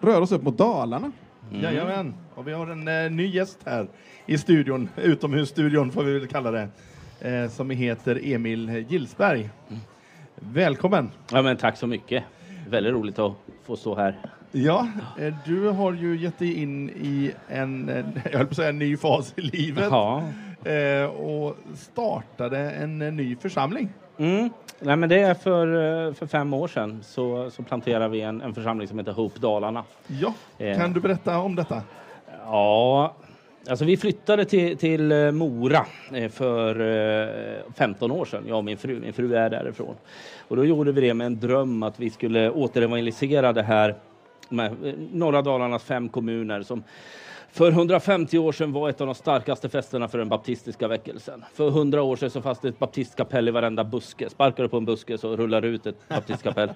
rör oss upp mot Dalarna. Mm. Jajamän, och vi har en eh, ny gäst här i studion, utomhusstudion får vi väl kalla det, eh, som heter Emil Gillsberg. Mm. Välkommen! Ja, men tack så mycket. Väldigt roligt att få stå här. Ja, eh, du har ju gett dig in i en, eh, jag höll på att säga en ny fas i livet. Ja. Eh, och startade en ny församling. Mm. Nej, men det är för, för fem år sedan så, så planterade vi en, en församling som heter Hope Dalarna. Ja, kan du berätta om detta? Ja, Alltså vi flyttade till, till Mora för 15 år sedan, jag och min fru. Min fru är därifrån. Och då gjorde vi det med en dröm att vi skulle återevangelisera det här med norra Dalarnas fem kommuner som för 150 år sedan var ett av de starkaste festerna för den baptistiska väckelsen. För 100 år sedan så fanns det ett baptistkapell i varenda buske. Sparkar du på en buske så rullar det ut ett baptistkapell.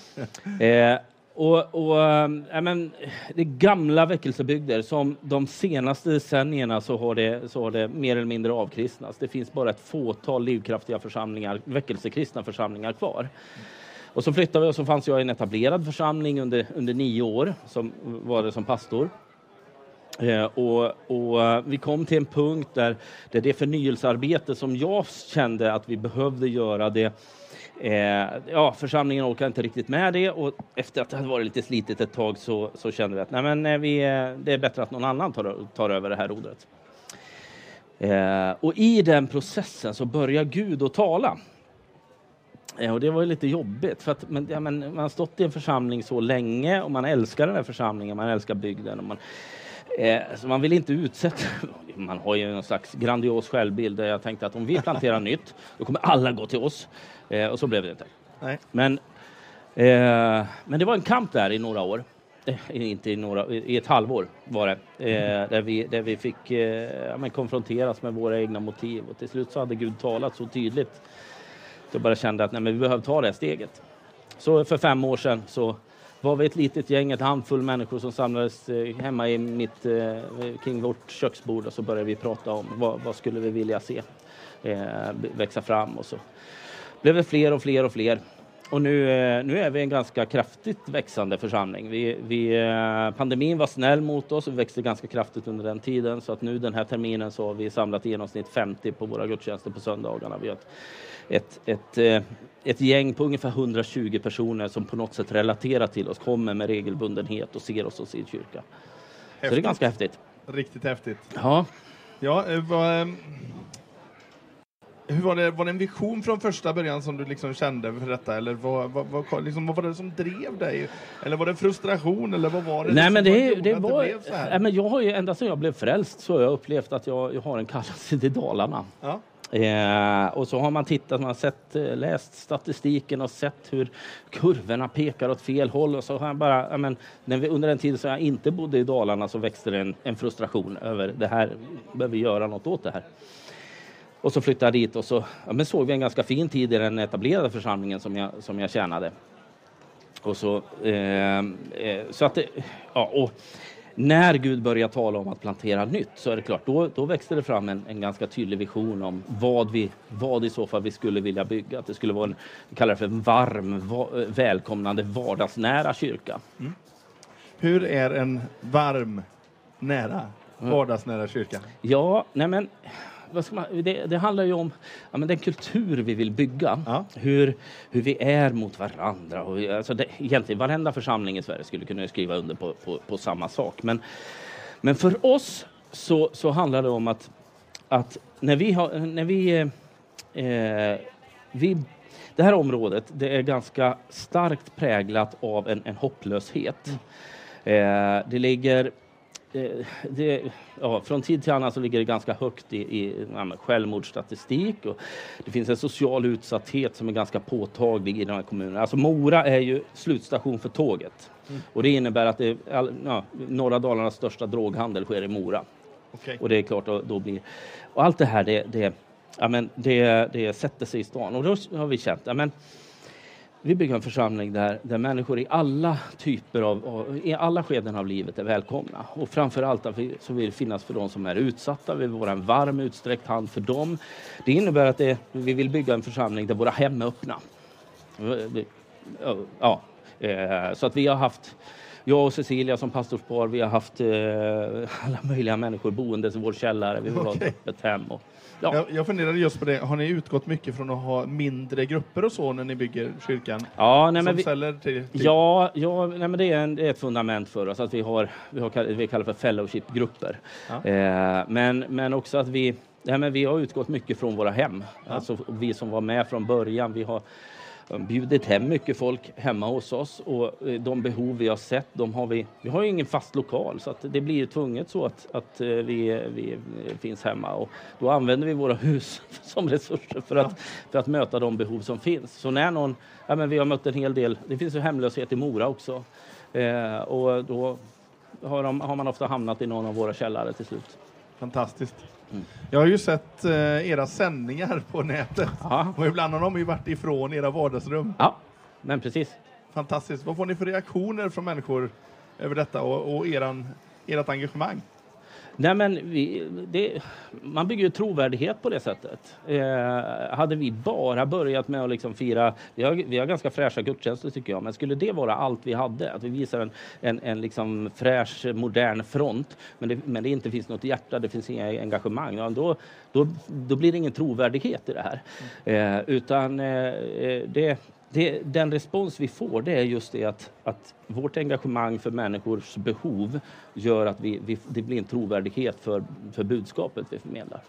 eh, och, och äh, men, det är gamla väckelsebygder som de senaste decennierna så har, det, så har det mer eller mindre avkristnats. Det finns bara ett fåtal livskraftiga församlingar, väckelsekristna församlingar kvar. Och så flyttade vi och så fanns jag i en etablerad församling under, under nio år som var det som pastor. Eh, och, och, vi kom till en punkt där, där det förnyelsearbete som jag kände att vi behövde göra det Eh, ja, församlingen orkade inte riktigt med det och efter att det hade varit lite slitet ett tag så, så kände vi att nej, men, eh, vi, eh, det är bättre att någon annan tar, tar över det här rodret. Eh, och i den processen så börjar Gud att tala. Eh, och det var ju lite jobbigt för att men, ja, men, man har stått i en församling så länge och man älskar den här församlingen, man älskar bygden. Och man, eh, så man vill inte utsätta... Man har ju en slags grandios självbild där jag tänkte att om vi planterar nytt, då kommer alla gå till oss. Eh, och så blev det inte. Nej. Men, eh, men det var en kamp där i några år. Eh, inte i några, i ett halvår var det. Eh, där, vi, där vi fick eh, konfronteras med våra egna motiv. Och till slut så hade Gud talat så tydligt. Jag bara kände att nej, men vi behöver ta det steget. Så för fem år sedan så var vi ett litet gäng, ett handfull människor som samlades eh, hemma i mitt, eh, kring vårt köksbord och så började vi prata om vad, vad skulle vi vilja se eh, växa fram och så blev det fler och fler och fler. Och nu, eh, nu är vi en ganska kraftigt växande församling. Vi, vi, eh, pandemin var snäll mot oss och vi växte ganska kraftigt under den tiden. Så att nu den här terminen så har vi samlat i genomsnitt 50 på våra gudstjänster på söndagarna. Vi har ett, ett, ett, eh, ett gäng på ungefär 120 personer som på något sätt relaterar till oss, kommer med regelbundenhet och ser oss som sin kyrka. Häftigt. Så det är ganska häftigt. Riktigt häftigt. Ja. Ja, vad, hur var det, var det en vision från första början som du liksom kände för detta? Eller vad, vad, vad, liksom, vad var det som drev dig? Eller var det frustration? Eller vad var det Nej, men det, det, var, det nej, men jag har ju, ända sedan jag blev frälst så har jag upplevt att jag, jag har en kallelse till Dalarna. Ja. Eh, och så har man tittat, man har sett, eh, läst statistiken och sett hur kurvorna pekar åt fel håll. Och så har jag bara, men, när vi, under den tiden som jag inte bodde i Dalarna så växte det en, en frustration över det här, behöver vi göra något åt det här. Och så flyttade jag dit och så ja, men såg vi en ganska fin tid i den etablerade församlingen som jag, som jag tjänade. Och så, eh, eh, så att ja, och när Gud började tala om att plantera nytt så är det klart, då, då växte det fram en, en ganska tydlig vision om vad vi, vad i så fall vi skulle vilja bygga. Att det skulle vara en, vi kallar det för en varm, va, välkomnande, vardagsnära kyrka. Mm. Hur är en varm, nära, vardagsnära kyrka? Ja, nej men man, det, det, handlar ju om ja, den kultur vi vill bygga. Ja. Hur, hur vi är mot varandra. Och, alltså det, egentligen varenda församling i Sverige skulle kunna skriva under på, på, på samma sak. Men, men för oss så, så handlar det om att, att när vi har... När vi, eh, vi det här området det är ganska starkt präglat av en, en hopplöshet. Mm. Eh, det ligger det, det, ja, från tid till annan så ligger det ganska högt i, i ja, självmordsstatistik. Och det finns en social utsatthet som är ganska påtaglig i de här kommunerna. Alltså Mora är ju slutstation för tåget. Mm. Och det innebär att det, ja, norra Dalarnas största droghandel sker i Mora. Okay. Och det är klart, då, då blir... Och allt det här det, det, ja, men det, det sätter sig i stan. Och då har vi känt, ja, men, vi bygger en församling där, där människor i alla typer av, i alla skeden av livet är välkomna. Och framförallt att vi, så vill det finnas för de som är utsatta. Vi vill vara en varm utsträckt hand för dem. Det innebär att det, vi vill bygga en församling där våra hem är öppna. Ja, eh, så att vi har haft jag och Cecilia som pastorspar, vi har haft eh, alla möjliga människor boende i vår källare. Vi vill ha ett öppet hem. Och, ja. Jag, jag funderade just på det. Har ni utgått mycket från att ha mindre grupper och så när ni bygger kyrkan? Ja, nej, men vi, till, till Ja, ja nej, men det, är en, det är ett fundament för oss att vi har, vi har vi kallar för fellowshipgrupper. Ja. Eh, men, men också att vi, nej, men vi har utgått mycket från våra hem. Alltså vi som var med från början. Vi har bjudit hem mycket folk hemma hos oss och eh, de behov vi har sett, de har vi. Vi har ju ingen fast lokal så att det blir ju tvunget så att, att eh, vi, vi eh, finns hemma och då använder vi våra hus som resurser för att, för att möta de behov som finns. Så när någon, ja, men vi har mött en hel del, det finns ju hemlöshet i Mora också eh, och då har, de, har man ofta hamnat i någon av våra källare till slut. Fantastiskt. Mm. Jag har ju sett eh, era sändningar på nätet. Ja, Och ibland har de ju varit ifrån era vardagsrum. ja men precis. Fantastiskt. Vad får ni för reaktioner från människor över detta och, och eran, ert engagemang? Nej, men vi, det, man bygger ju trovärdighet på det sättet. Eh, hade vi bara börjat med att liksom fira, vi har, vi har ganska fräscha gudstjänster tycker jag, men skulle det vara allt vi hade, att vi visar en, en, en liksom fräsch, modern front, men det, men det inte finns något hjärta, det finns inga engagemang, ja, då, då, då blir det ingen trovärdighet i det här. Eh, utan eh, det, det, den respons vi får det är just det att, att vårt engagemang för människors behov gör att vi, vi, det blir en trovärdighet för, för budskapet vi förmedlar.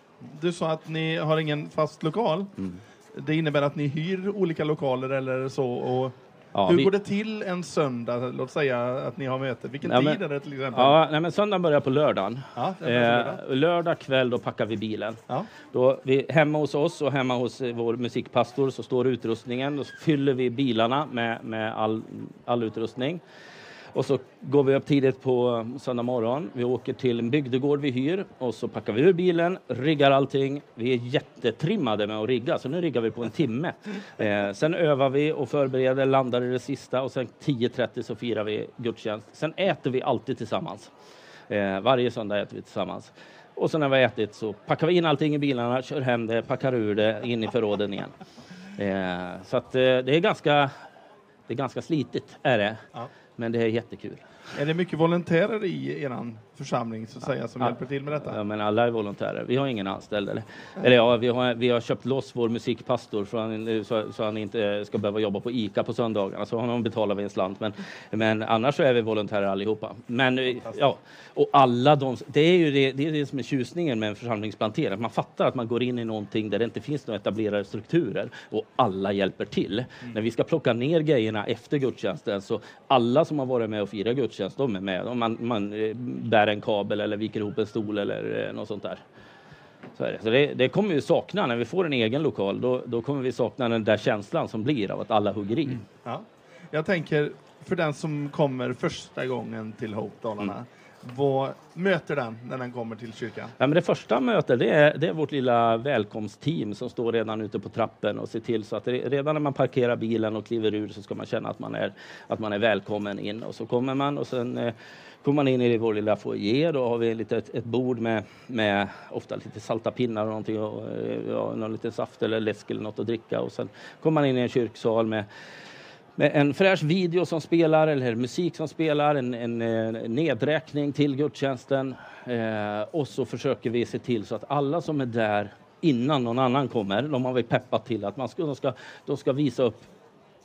Du sa att ni har ingen fast lokal. Mm. Det innebär att ni hyr olika lokaler eller så. Och Ja, hur vi- går det till en söndag? Låt säga att ni har möte. Vilken Ja, tid men- är det till exempel? Ja, nej, men söndagen börjar på lördagen. Ja. Eh, lördag kväll då packar vi bilen. Ja. Då vi, hemma hos oss och hemma hos eh, vår musikpastor så står utrustningen. Då fyller vi bilarna med, med all, all utrustning. Och så går vi upp tidigt på eh, söndag morgon. Vi åker till en bygdegård vi hyr och så packar vi ur bilen, riggar allting. Vi är jättetrimmade med att rigga, så nu riggar vi på en timme. Eh, sen övar vi och förbereder, landar i det sista och sen 10.30 så firar vi gudstjänst. Sen äter vi alltid tillsammans. Eh, varje söndag äter vi tillsammans. Och sen när vi har ätit så packar vi in allting i bilarna, kör hem det, packar ur det in i förråden igen. Eh, så att eh, det är ganska, det är ganska slitigt, är det. Ja. Men det är jättekul. Är det mycket volontärer i eran? Församling så att säga, som Ja. hjälper till med detta? Ja, men alla är volontärer. Vi har ingen anställd. Eller, eller ja, vi har, vi har köpt loss vår musikpastor för han, så, så han inte ska behöva jobba på ICA på söndagarna. Så honom betalar vi en slant. Men, men annars så är vi volontärer allihopa. Men eh, ja, och alla de, det är ju det, det, är det som är tjusningen med en församlingsplantering. Att man fattar att man går in i någonting där det inte finns några etablerade strukturer och alla hjälper till. När vi ska plocka ner grejerna efter gudstjänsten så alla som har varit med och firat gudstjänst, de är med. Man, man eh, bär en kabel eller viker ihop en stol eller eh, något sånt där. Så, det. så det, det kommer vi sakna när vi får en egen lokal. Då, då kommer vi sakna den där känslan som blir av att alla hugger i. Ja. Jag tänker, för den som kommer första gången till Hope Dalarna, Mm vad möter den när den kommer till kyrkan? Ja, men det första mötet det är, det är vårt lilla välkomstteam som står redan ute på trappen och ser till så att det, redan när man parkerar bilen och kliver ur så ska man känna att man är, att man är välkommen in. Och så kommer man och sen eh, kommer man in i vår lilla foyer. Då har vi lite, ett, ett bord med, med ofta lite salta pinnar och någonting och eh, ja, någon liten saft eller läsk eller något att dricka. Och sen kommer man in i en kyrksal med en fräsch video som spelar eller musik som spelar, en, en, eh, nedräkning till gudstjänsten. Eh, och så försöker vi se till så att alla som är där innan någon annan kommer, de har vi peppat till att man ska, de, ska, de ska visa upp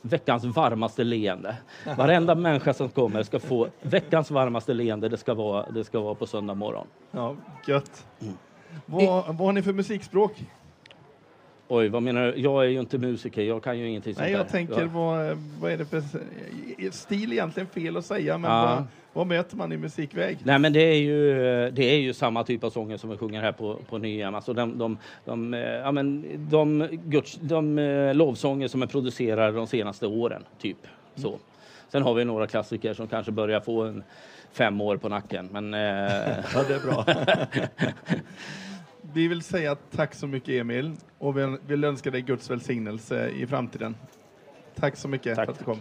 veckans varmaste leende. Varenda människa som kommer ska få veckans varmaste leende. Det ska vara, det ska vara på söndag morgon. Ja, gött. Mm. Vad, vad har ni för musikspråk? Oj, vad menar du? Jag är ju inte musiker. Jag kan ju ingenting Nej, där. jag tänker, Ja. vad, vad är det för... Stil är egentligen fel att säga, men Ja. vad, vad möter man i musikväg? Nej, men det är ju, det är ju samma typ av sånger som vi sjunger här på, på Nyhem. Alltså de, de, de, eh, ja, men de, guds, de eh, lovsånger som är producerade de senaste åren, typ. Så. Sen har vi några klassiker som kanske börjar få en fem år på nacken. Men, eh, Ja, det är bra. Vi vill säga tack så mycket Emil och vi vill önska dig Guds välsignelse i framtiden. Tack så mycket Tack. för att du kom.